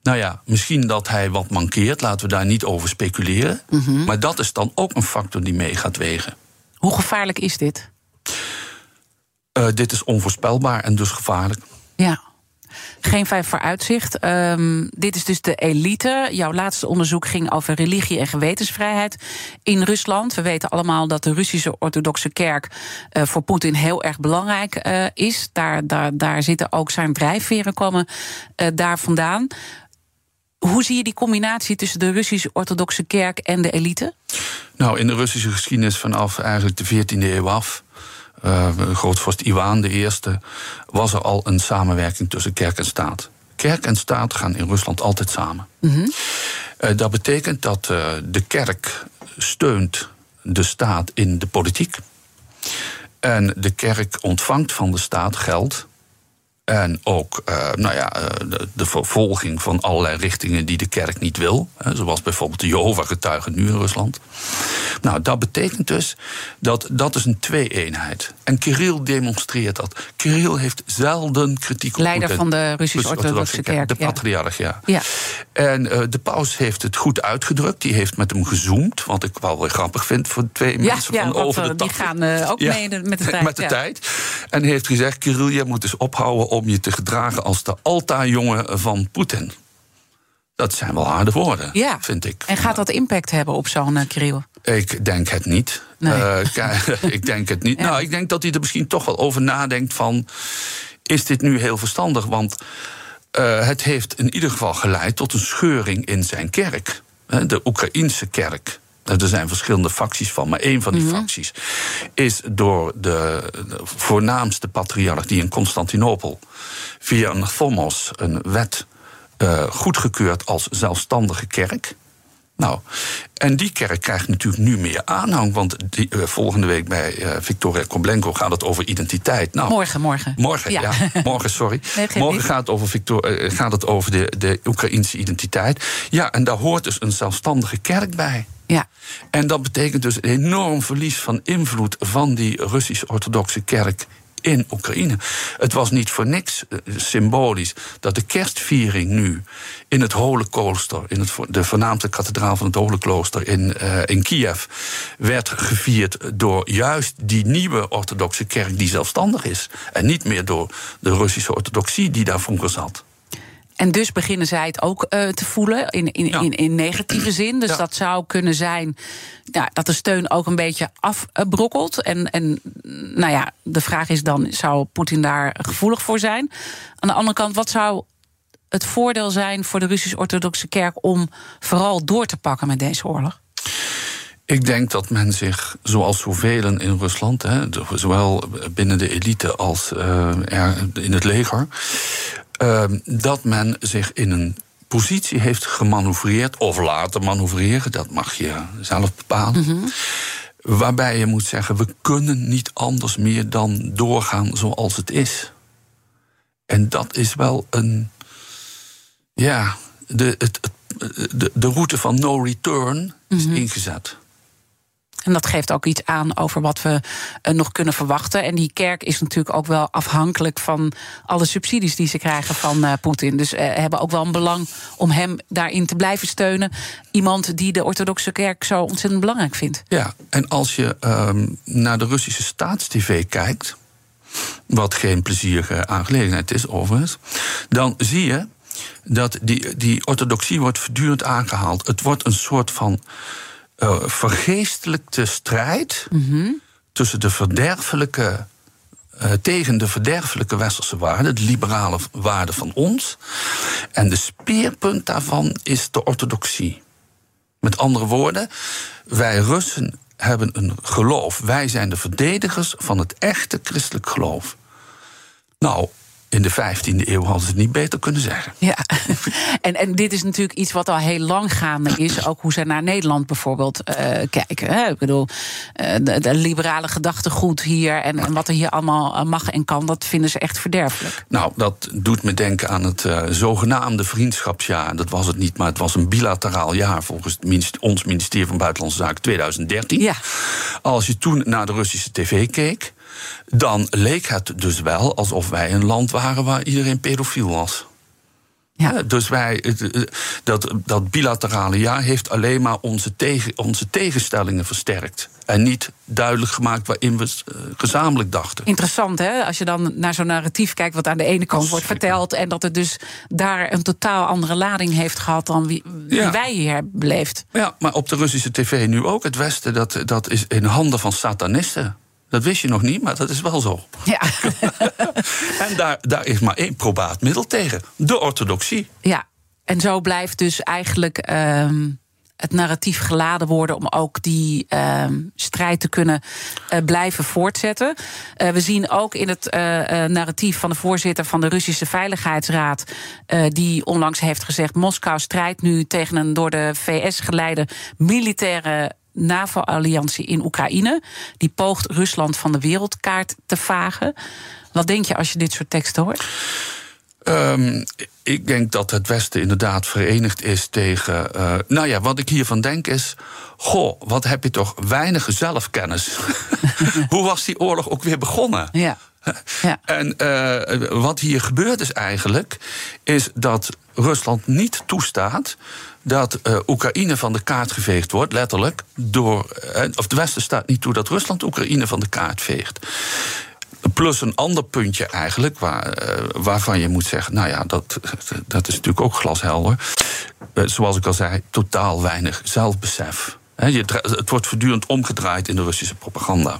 [SPEAKER 2] Nou ja, misschien dat hij wat mankeert, laten we daar niet over speculeren. Mm -hmm. Maar dat is dan ook een factor die mee gaat wegen.
[SPEAKER 1] Hoe gevaarlijk is dit?
[SPEAKER 2] Uh, dit is onvoorspelbaar en dus gevaarlijk.
[SPEAKER 1] Ja. Geen vijf vooruitzicht. Um, dit is dus de elite. Jouw laatste onderzoek ging over religie en gewetensvrijheid in Rusland. We weten allemaal dat de Russische orthodoxe kerk uh, voor Poetin heel erg belangrijk uh, is. Daar, daar, daar zitten ook zijn drijfveren komen uh, daar vandaan. Hoe zie je die combinatie tussen de Russische orthodoxe kerk en de elite?
[SPEAKER 2] Nou, in de Russische geschiedenis vanaf eigenlijk de 14e eeuw af grootvorst Iwan de Eerste, was er al een samenwerking tussen kerk en staat. Kerk en staat gaan in Rusland altijd samen. Mm -hmm. uh, dat betekent dat uh, de kerk steunt de staat in de politiek. En de kerk ontvangt van de staat geld en ook uh, nou ja, de, de, vervolging van allerlei richtingen die de kerk niet wil. Zoals bijvoorbeeld de Jehovah-getuigen nu in Rusland. Nou, dat betekent dus dat dat is een twee-eenheid. En Kirill demonstreert dat. Kirill heeft zelden kritiek op
[SPEAKER 1] Leider van de Russisch-Orthodoxe kerk.
[SPEAKER 2] De patriarch, ja.
[SPEAKER 1] ja.
[SPEAKER 2] En uh, de paus heeft het goed uitgedrukt. Die heeft met hem gezoomd. Wat ik wel weer grappig vind voor twee
[SPEAKER 1] ja,
[SPEAKER 2] mensen
[SPEAKER 1] ja,
[SPEAKER 2] van over de
[SPEAKER 1] 80. Die gaan uh, ook mee met de tijd.
[SPEAKER 2] Met de tijd. En heeft gezegd, Kirill, je moet dus ophouden om je te gedragen als de altaarjongen van Poetin. Dat zijn wel harde woorden,
[SPEAKER 1] ja.
[SPEAKER 2] vind ik.
[SPEAKER 1] En gaat dat impact hebben op zo'n uh, Kirill?
[SPEAKER 2] Ik denk het niet.
[SPEAKER 1] Nee.
[SPEAKER 2] Uh, ik denk het niet. Ja. Nou, ik denk dat hij er misschien toch wel over nadenkt van... is dit nu heel verstandig? Want uh, het heeft in ieder geval geleid tot een scheuring in zijn kerk. De Oekraïense kerk. Er zijn verschillende facties van, maar één van die mm -hmm. facties is door de, de, voornaamste patriarch die in Constantinopel via een thomos, een wet, uh, goedgekeurd als zelfstandige kerk. Nou, en die kerk krijgt natuurlijk nu meer aanhang. Want die, uh, volgende week bij uh, Victoria Koblenko gaat het over identiteit. Nou,
[SPEAKER 1] morgen, morgen.
[SPEAKER 2] Morgen, ja. ja morgen, sorry. Nee, morgen gaat het over, Victor, uh, gaat het over de, de Oekraïnse identiteit. Ja, en daar hoort dus een zelfstandige kerk bij.
[SPEAKER 1] Ja.
[SPEAKER 2] En dat betekent dus een enorm verlies van invloed van die Russisch-Orthodoxe kerk in Oekraïne. Het was niet voor niks uh, symbolisch dat de kerstviering nu in het Hoge Klooster, in het, de voornaamste kathedraal van het Hoge Klooster in, uh, in Kiev, werd gevierd door juist die nieuwe orthodoxe kerk die zelfstandig is. En niet meer door de Russische orthodoxie die daar vroeger zat.
[SPEAKER 1] En dus beginnen zij het ook uh, te voelen in, in, ja. in, in, negatieve zin. Dus ja. dat zou kunnen zijn ja, dat de steun ook een beetje afbrokkelt. En, en nou ja, de vraag is dan: zou Poetin daar gevoelig voor zijn? Aan de andere kant, wat zou het voordeel zijn voor de Russisch-Orthodoxe Kerk om vooral door te pakken met deze oorlog?
[SPEAKER 2] Ik denk dat men zich, zoals zoveel in Rusland, hè, zowel binnen de elite als uh, in het leger, uh, dat men zich in een positie heeft gemanoeuvreerd, of laten manoeuvreren, dat mag je zelf bepalen. Mm -hmm. Waarbij je moet zeggen: we kunnen niet anders meer dan doorgaan zoals het is. En dat is wel een. Ja, de, het, de, de route van no return is mm -hmm. ingezet.
[SPEAKER 1] En dat geeft ook iets aan over wat we uh, nog kunnen verwachten. En die kerk is natuurlijk ook wel afhankelijk van alle subsidies die ze krijgen van uh, Poetin. Dus uh, hebben ook wel een belang om hem daarin te blijven steunen. Iemand die de orthodoxe kerk zo ontzettend belangrijk vindt.
[SPEAKER 2] Ja, en als je um, naar de Russische staatstv kijkt. Wat geen plezierige aangelegenheid is, overigens. Dan zie je dat die, die orthodoxie wordt voortdurend aangehaald. Het wordt een soort van uh, vergeestelijkte strijd mm -hmm. tussen de verderfelijke. Uh, tegen de verderfelijke westerse waarden, de liberale waarden van ons. En de speerpunt daarvan is de orthodoxie. Met andere woorden, wij Russen hebben een geloof. Wij zijn de verdedigers van het echte christelijk geloof. Nou, in de 15e eeuw hadden ze het niet beter kunnen zeggen.
[SPEAKER 1] Ja, en, en dit is natuurlijk iets wat al heel lang gaande is. Ook hoe ze naar Nederland bijvoorbeeld uh, kijken. Hè? Ik bedoel, uh, de, de, liberale gedachtegoed hier en, en, wat er hier allemaal mag en kan, dat vinden ze echt verderfelijk.
[SPEAKER 2] Nou, dat doet me denken aan het uh, zogenaamde vriendschapsjaar. Dat was het niet, maar het was een bilateraal jaar volgens ons ministerie van Buitenlandse Zaken 2013.
[SPEAKER 1] Ja.
[SPEAKER 2] Als je toen naar de Russische tv keek dan leek het dus wel alsof wij een land waren waar iedereen pedofiel was. Ja. Dus wij, dat, dat bilaterale jaar heeft alleen maar onze, tegen, onze tegenstellingen versterkt. En niet duidelijk gemaakt waarin we gezamenlijk dachten.
[SPEAKER 1] Interessant, hè? Als je dan naar zo'n narratief kijkt, wat aan de ene kant wordt verteld. en dat het dus daar een totaal andere lading heeft gehad dan wie, wie ja. wij hier hebben beleefd.
[SPEAKER 2] Ja, maar op de Russische tv nu ook. Het Westen, dat, dat is in handen van satanisten. Dat wist je nog niet, maar dat is wel zo.
[SPEAKER 1] Ja.
[SPEAKER 2] en daar, daar is maar één probaat middel tegen: de orthodoxie.
[SPEAKER 1] Ja, en zo blijft dus eigenlijk. Uh, het narratief geladen worden om ook die uh, strijd te kunnen uh, blijven voortzetten. Uh, we zien ook in het uh, narratief van de voorzitter van de Russische Veiligheidsraad, die onlangs heeft gezegd: Moskou strijdt nu tegen een door de VS geleide militaire NAVO-alliantie in Oekraïne. Die poogt Rusland van de wereldkaart te vagen. Wat denk je als je dit soort teksten hoort?
[SPEAKER 2] Um, ik denk dat het Westen inderdaad verenigd is tegen. Uh, nou ja, wat ik hiervan denk is. Goh, wat heb je toch weinig zelfkennis? Hoe was die oorlog ook weer begonnen?
[SPEAKER 1] Ja. Ja.
[SPEAKER 2] En uh, wat hier gebeurt is eigenlijk, is dat Rusland niet toestaat dat uh, Oekraïne van de kaart geveegd wordt, letterlijk, door. Uh, of de Westen staat niet toe dat Rusland Oekraïne van de kaart veegt. Plus een ander puntje eigenlijk, waar, uh, waarvan je moet zeggen, nou ja, dat, dat is natuurlijk ook glashelder. zoals ik al zei, totaal weinig zelfbesef. Het wordt voortdurend omgedraaid in de Russische propaganda.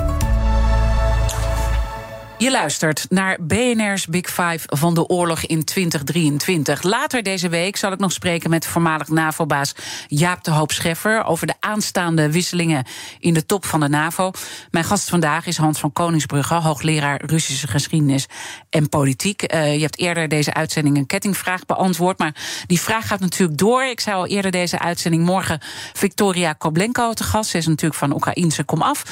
[SPEAKER 1] Je luistert naar BNR's Big Five van de oorlog in 2023. Later deze week zal ik nog spreken met voormalig NAVO-baas Jaap de Hoop Scheffer over de aanstaande wisselingen in de top van de NAVO. Mijn gast vandaag is Hans van Koningsbrugge, hoogleraar Russische geschiedenis en politiek. Uh, je hebt eerder deze uitzending een kettingvraag beantwoord, maar die vraag gaat natuurlijk door. Ik zou al eerder deze uitzending morgen Victoria Koblenko te gast. Ze is natuurlijk van Oekraïnse kom af.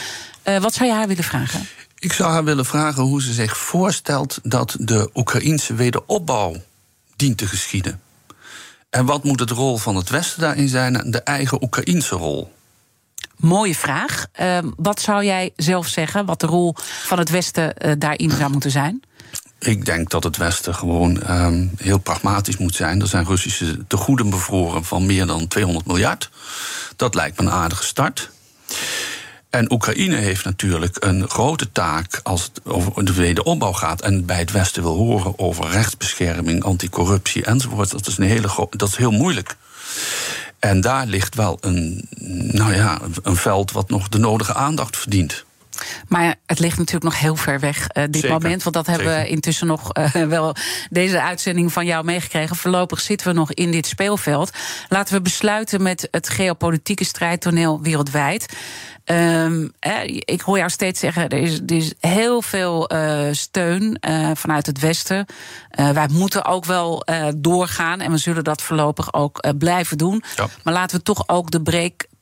[SPEAKER 1] Uh, wat zou je haar willen vragen?
[SPEAKER 2] Ik zou haar willen vragen hoe ze zich voorstelt dat de Oekraïnse wederopbouw dient te geschieden. En wat moet het rol van het Westen daarin zijn en de eigen Oekraïnse rol?
[SPEAKER 1] Mooie vraag. Uh, wat zou jij zelf zeggen, wat de rol van het Westen uh, daarin zou moeten zijn?
[SPEAKER 2] Ik denk dat het Westen gewoon um, heel pragmatisch moet zijn. Er zijn Russische tegoeden bevroren van meer dan 200 miljard. Dat lijkt me een aardige start. En Oekraïne heeft natuurlijk een grote taak als het over de wederopbouw gaat en bij het Westen wil horen over rechtsbescherming, anticorruptie enzovoort. Dat is, een hele dat is heel moeilijk. En daar ligt wel een, nou ja, een veld wat nog de nodige aandacht verdient.
[SPEAKER 1] Maar het ligt natuurlijk nog heel ver weg, uh, dit Zeker. moment. Want dat hebben Zeker. we intussen nog uh, wel deze uitzending van jou meegekregen. Voorlopig zitten we nog in dit speelveld. Laten we besluiten met het geopolitieke strijdtoneel wereldwijd. Um, ik hoor jou steeds zeggen, er is, er is heel veel uh, steun uh, vanuit het Westen. Uh, wij moeten ook wel doorgaan en we zullen dat voorlopig ook blijven doen. Ja. Maar laten we toch ook de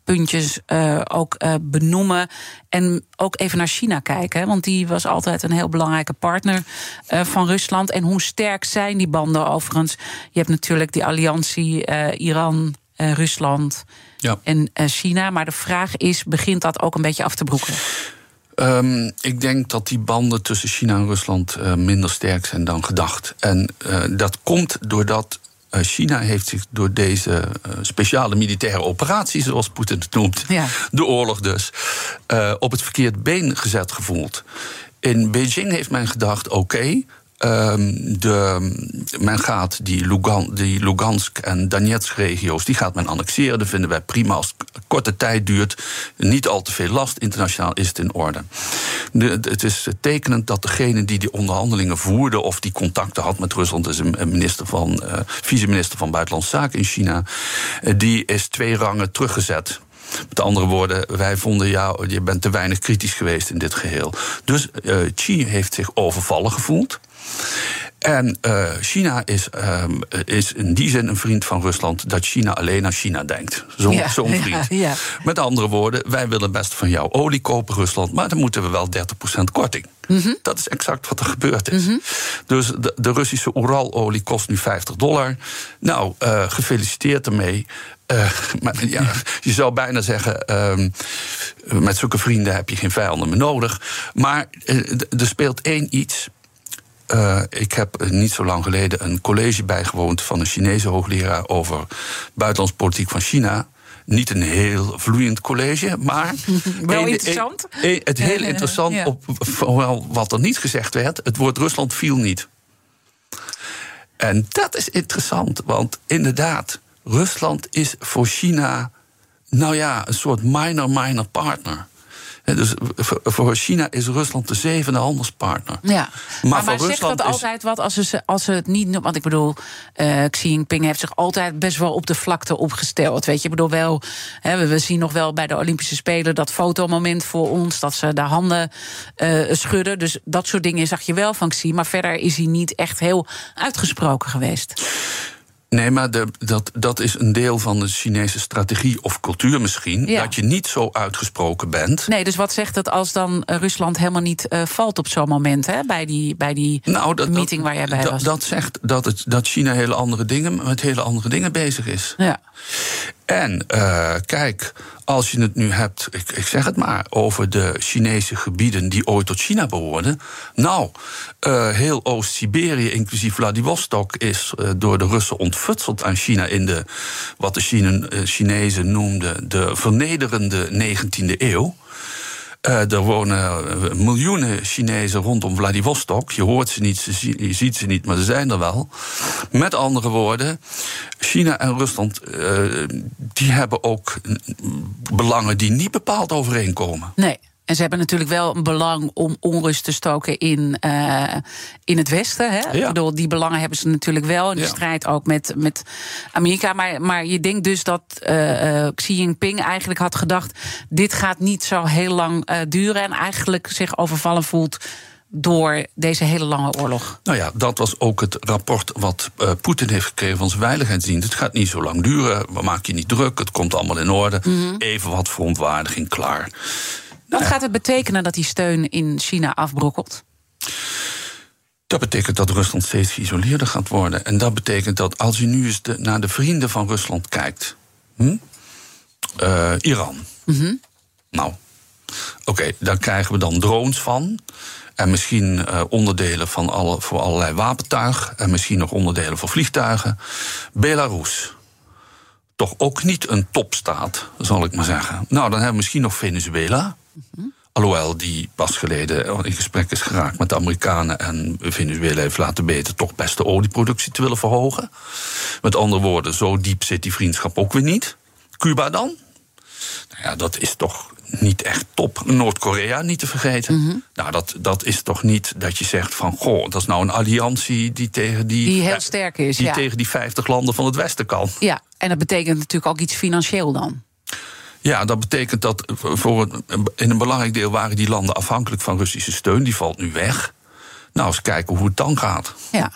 [SPEAKER 1] breekpuntjes ook benoemen. En ook even naar China kijken. Want die was altijd een heel belangrijke partner van Rusland. En hoe sterk zijn die banden overigens? Je hebt natuurlijk die alliantie Iran, Rusland ja. en China. Maar de vraag is, begint dat ook een beetje af te broeken?
[SPEAKER 2] Um, ik denk dat die banden tussen China en Rusland uh, minder sterk zijn dan gedacht. En uh, dat komt doordat China heeft zich door deze speciale militaire operatie, zoals Poetin het noemt, ja. de oorlog dus, op het verkeerde been gezet gevoeld. In Beijing heeft men gedacht: oké, okay, Um, de, men gaat die, Lugan, die Lugansk en Donetsk-regio's, die gaat men annexeren. Dat vinden wij prima als het korte tijd duurt. Niet al te veel last. Internationaal is het in orde. De, het is tekenend dat degene die die onderhandelingen voerde of die contacten had met Rusland, is een minister van, uh, vice-minister van Buitenlandse Zaken in China, uh, die is twee rangen teruggezet. Met andere woorden, wij vonden jou, je bent te weinig kritisch geweest in dit geheel. Dus uh, Xi heeft zich overvallen gevoeld. En uh, China is, um, is in die zin een vriend van Rusland dat China alleen aan China denkt. Zo'n ja, zo vriend. Ja, ja. Met andere woorden, wij willen best van jou olie kopen, Rusland, maar dan moeten we wel 30% korting. Mm -hmm. Dat is exact wat er gebeurd is. Mm -hmm. Dus de, de Russische Uralolie kost nu 50 dollar. Nou, uh, gefeliciteerd ermee. Uh, maar, ja, je zou bijna zeggen, uh, met zulke vrienden heb je geen vijanden meer nodig. Maar er speelt één iets. Uh, ik heb niet zo lang geleden een college bijgewoond van een Chinese hoogleraar over buitenlandse politiek van China. Niet een heel vloeiend college, maar.
[SPEAKER 1] Wel een, interessant.
[SPEAKER 2] Een, het heel interessant ja. op wel wat er niet gezegd werd. Het woord Rusland viel niet. En dat is interessant, want inderdaad, Rusland is voor China, nou ja, een soort minor-minor partner. Dus voor China is Rusland de zevende handelspartner.
[SPEAKER 1] Ja, maar, maar, maar zegt dat altijd wat als ze, als ze het niet... Want ik bedoel, uh, Xi Jinping heeft zich altijd best wel op de vlakte opgesteld. Weet je, ik bedoel wel... Hè, we zien nog wel bij de Olympische Spelen dat fotomoment voor ons... dat ze de handen uh, schudden. Dus dat soort dingen zag je wel van Xi. Maar verder is hij niet echt heel uitgesproken geweest.
[SPEAKER 2] Nee, maar de, dat, dat is een deel van de Chinese strategie of cultuur misschien. Ja. Dat je niet zo uitgesproken bent.
[SPEAKER 1] Nee, dus wat zegt het als dan Rusland helemaal niet uh, valt op zo'n moment, hè, bij die, bij die nou, dat, meeting waar jij bij
[SPEAKER 2] dat,
[SPEAKER 1] was?
[SPEAKER 2] Dat zegt dat, het, dat China hele andere dingen, met hele andere dingen bezig is. Ja. En uh, kijk, als je het nu hebt, ik, ik, zeg het maar, over de Chinese gebieden die ooit tot China behoorden. Nou, uh, heel Oost-Siberië, inclusief Vladivostok, is uh, door de Russen ontfutseld aan China in de, wat de Chine, Chinezen noemden, de vernederende 19e eeuw. Uh, er wonen miljoenen Chinezen rondom Vladivostok. Je hoort ze niet, je ziet ze niet, maar ze zijn er wel. Met andere woorden, China en Rusland uh, die hebben ook belangen die niet bepaald overeenkomen.
[SPEAKER 1] Nee. En ze hebben natuurlijk wel een belang om onrust te stoken in, uh, in het Westen. Hè? Ja. Ik bedoel, die belangen hebben ze natuurlijk wel. In de ja. strijd ook met, met Amerika. Maar, maar je denkt dus dat uh, Xi Jinping eigenlijk had gedacht: dit gaat niet zo heel lang uh, duren. En eigenlijk zich overvallen voelt door deze hele lange oorlog?
[SPEAKER 2] Nou ja, dat was ook het rapport wat uh, Poetin heeft gekregen van zijn veiligheidsdienst. Het gaat niet zo lang duren, we maken je niet druk, het komt allemaal in orde. Mm -hmm. Even wat verontwaardiging, klaar.
[SPEAKER 1] Wat gaat het betekenen dat die steun in China afbrokkelt?
[SPEAKER 2] Dat betekent dat Rusland steeds geïsoleerder gaat worden. En dat betekent dat als je nu eens de, naar de vrienden van Rusland kijkt. Hm? Uh, Iran. Mm -hmm. Nou, oké, okay, daar krijgen we dan drones van. En misschien uh, onderdelen van alle, voor allerlei wapentuig. En misschien nog onderdelen voor vliegtuigen. Belarus. Toch ook niet een topstaat, zal ik maar zeggen. Nou, dan hebben we misschien nog Venezuela. Alhoewel die pas geleden in gesprek is geraakt met de Amerikanen. En Venezuela heeft laten weten toch best de olieproductie te willen verhogen. Met andere woorden, zo diep zit die vriendschap ook weer niet. Cuba dan? Nou ja, dat is toch niet echt top. Noord-Korea niet te vergeten. Mm -hmm. Nou, dat, dat is toch niet dat je zegt van... goh, dat is nou een alliantie die tegen die...
[SPEAKER 1] Die heel sterk is,
[SPEAKER 2] Die
[SPEAKER 1] ja.
[SPEAKER 2] tegen die 50 landen van het Westen kan.
[SPEAKER 1] Ja, en dat betekent natuurlijk ook iets financieel dan.
[SPEAKER 2] Ja, dat betekent dat voor in een belangrijk deel waren die landen afhankelijk van Russische steun. Die valt nu weg. Nou, eens kijken hoe het dan gaat.
[SPEAKER 1] Ja.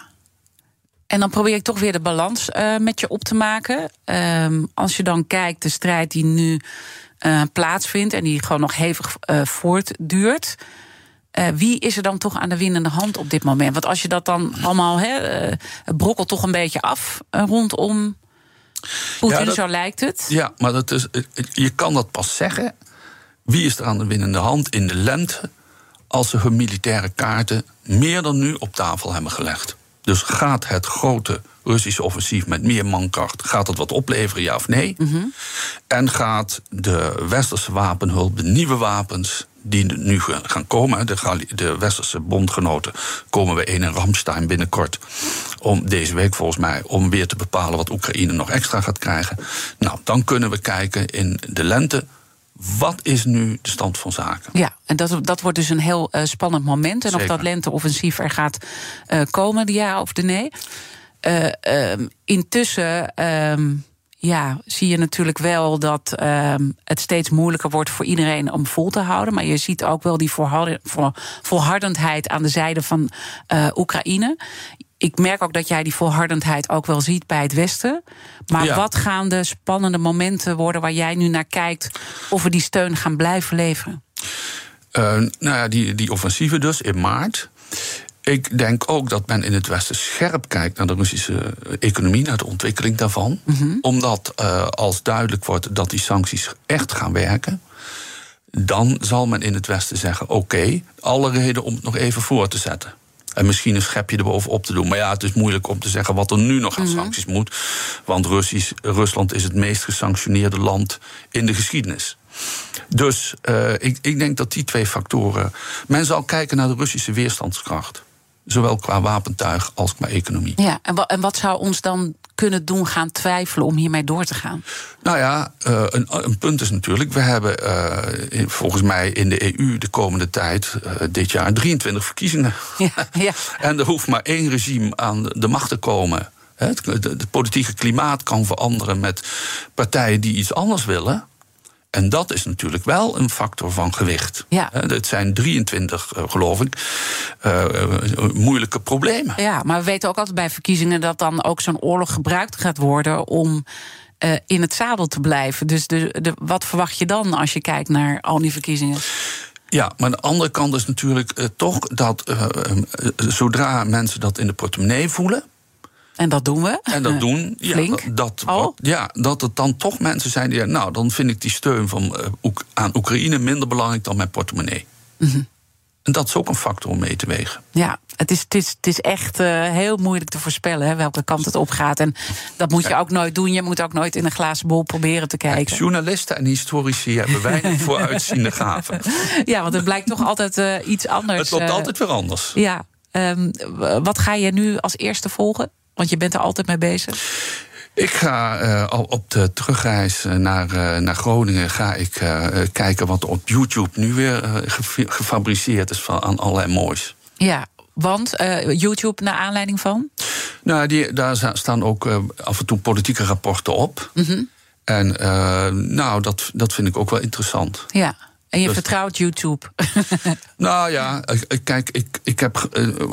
[SPEAKER 1] En dan probeer ik toch weer de balans uh, met je op te maken. Um, als je dan kijkt, de strijd die nu uh, plaatsvindt en die gewoon nog hevig uh, voortduurt. Wie is er dan toch aan de winnende hand op dit moment? Want als je dat dan allemaal, het brokkelt toch een beetje af rondom Poetin, ja, dat, zo lijkt het.
[SPEAKER 2] Ja, maar dat is, je kan dat pas zeggen. Wie is er aan de winnende hand in de lente als ze hun militaire kaarten meer dan nu op tafel hebben gelegd? Dus gaat het grote Russische offensief met meer mankracht, gaat dat wat opleveren, ja of nee? Mm -hmm. En gaat de westerse wapenhulp, de nieuwe wapens die nu gaan komen, de, de westerse bondgenoten komen we in Ramstein binnenkort, om deze week volgens mij, om weer te bepalen wat Oekraïne nog extra gaat krijgen. Nou, dan kunnen we kijken in de lente wat is nu de stand van zaken?
[SPEAKER 1] Ja, en dat, dat wordt dus een heel uh, spannend moment. En Zeker. of dat lenteoffensief er gaat uh, komen, de ja of de nee. Uh, um, intussen um, ja, zie je natuurlijk wel dat um, het steeds moeilijker wordt voor iedereen om vol te houden. Maar je ziet ook wel die volhardendheid aan de zijde van Oekraïne ik merk ook dat jij die volhardendheid ook wel ziet bij het Westen. Maar ja. wat gaan de spannende momenten worden waar jij nu naar kijkt of we die steun gaan blijven leveren?
[SPEAKER 2] Uh, nou ja, die, die offensieven dus in maart. Ik denk ook dat men in het Westen scherp kijkt naar de Russische economie, naar de ontwikkeling daarvan. Mm -hmm. Omdat uh, als duidelijk wordt dat die sancties echt gaan werken, dan zal men in het Westen zeggen: oké, okay, alle reden om het nog even voor te zetten. En misschien een schepje erbovenop te doen. Maar ja, het is moeilijk om te zeggen wat er nu nog aan mm -hmm. sancties moet. Want Russisch, Rusland is het meest gesanctioneerde land in de geschiedenis. Dus uh, ik, ik denk dat die twee factoren. Men zal kijken naar de Russische weerstandskracht. Zowel qua wapentuig als qua economie.
[SPEAKER 1] Ja, en, wa en wat zou ons dan kunnen doen gaan twijfelen om hiermee door te gaan?
[SPEAKER 2] Nou ja, uh, een, een, punt is natuurlijk... we hebben uh, in, volgens mij in de EU de komende tijd... Uh, dit jaar 23 verkiezingen.
[SPEAKER 1] Ja, ja.
[SPEAKER 2] en er hoeft maar één regime aan de macht te komen... Het, het politieke klimaat kan veranderen met partijen die iets anders willen... En dat is natuurlijk wel een factor van gewicht.
[SPEAKER 1] Ja.
[SPEAKER 2] Het zijn 23, geloof ik, uh, moeilijke problemen.
[SPEAKER 1] Ja, maar we weten ook altijd bij verkiezingen dat dan ook zo'n oorlog gebruikt gaat worden om. Uh, in het zadel te blijven. Dus de, de, wat verwacht je dan als je kijkt naar al die verkiezingen?
[SPEAKER 2] Ja, maar aan de andere kant is natuurlijk uh, toch dat zodra mensen dat in de portemonnee voelen.
[SPEAKER 1] En dat doen we.
[SPEAKER 2] En dat doen, ja,
[SPEAKER 1] Flink.
[SPEAKER 2] dat, ja, dat het dan toch mensen zijn die zeggen... nou, dan vind ik die steun van, uh, Oek aan Oekraïne minder belangrijk dan mijn portemonnee.
[SPEAKER 1] Mm -hmm.
[SPEAKER 2] En dat is ook een factor om mee te wegen.
[SPEAKER 1] Ja, het is, het is, het is echt uh, heel moeilijk te voorspellen hè, welke kant het op gaat. En dat moet je ook nooit doen. Je moet ook nooit in een glazen bol proberen te kijken.
[SPEAKER 2] Journalisten en historici hebben weinig vooruitziende gaven.
[SPEAKER 1] Ja, want het blijkt toch altijd uh, iets anders.
[SPEAKER 2] Het loopt altijd weer anders.
[SPEAKER 1] Ja. Um, wat ga je nu als eerste volgen? Want je bent er altijd mee bezig.
[SPEAKER 2] Ik ga uh, op de terugreis naar, uh, naar Groningen ga ik uh, kijken wat op YouTube nu weer gefabriceerd is van aan allerlei moois.
[SPEAKER 1] Ja, want YouTube naar aanleiding van?
[SPEAKER 2] Nou, die, daar staan ook af en toe politieke rapporten op. Mm -hmm. En nou, dat, dat vind ik ook wel interessant.
[SPEAKER 1] Ja. En je dus- vertrouwt YouTube?
[SPEAKER 2] nou ja, kijk, ik, ik heb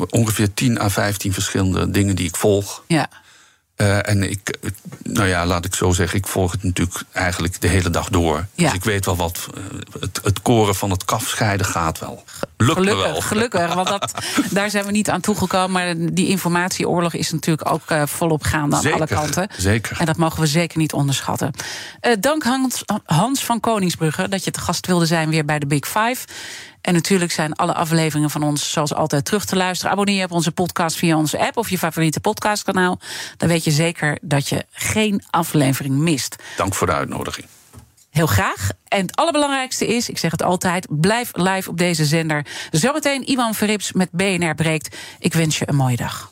[SPEAKER 2] ongeveer 10 à 15 verschillende dingen die ik volg.
[SPEAKER 1] Ja.
[SPEAKER 2] Uh, en ik, nou ja, laat ik zo zeggen, ik volg het natuurlijk eigenlijk de hele dag door. Ja. Dus ik weet wel wat. Uh, het, het, koren van het kaf scheiden gaat wel. Lukt
[SPEAKER 1] gelukkig,
[SPEAKER 2] wel.
[SPEAKER 1] gelukkig, want dat, daar zijn we niet aan toegekomen. Maar die informatieoorlog is natuurlijk ook uh, volop gaande aan
[SPEAKER 2] zeker,
[SPEAKER 1] alle kanten.
[SPEAKER 2] Zeker.
[SPEAKER 1] En dat mogen we zeker niet onderschatten. dank Hans, Hans van Koningsbrugge dat je te gast wilde zijn weer bij de Big Five. En natuurlijk zijn alle afleveringen van ons zoals altijd terug te luisteren. Abonneer je op onze podcast via onze app of je favoriete podcastkanaal. Dan weet je zeker dat je geen aflevering mist.
[SPEAKER 2] Dank voor de uitnodiging.
[SPEAKER 1] Heel graag. En het allerbelangrijkste is, ik zeg het altijd, blijf live op deze zender. Zometeen Iwan Verrips met BNR breekt. Ik wens je een mooie dag.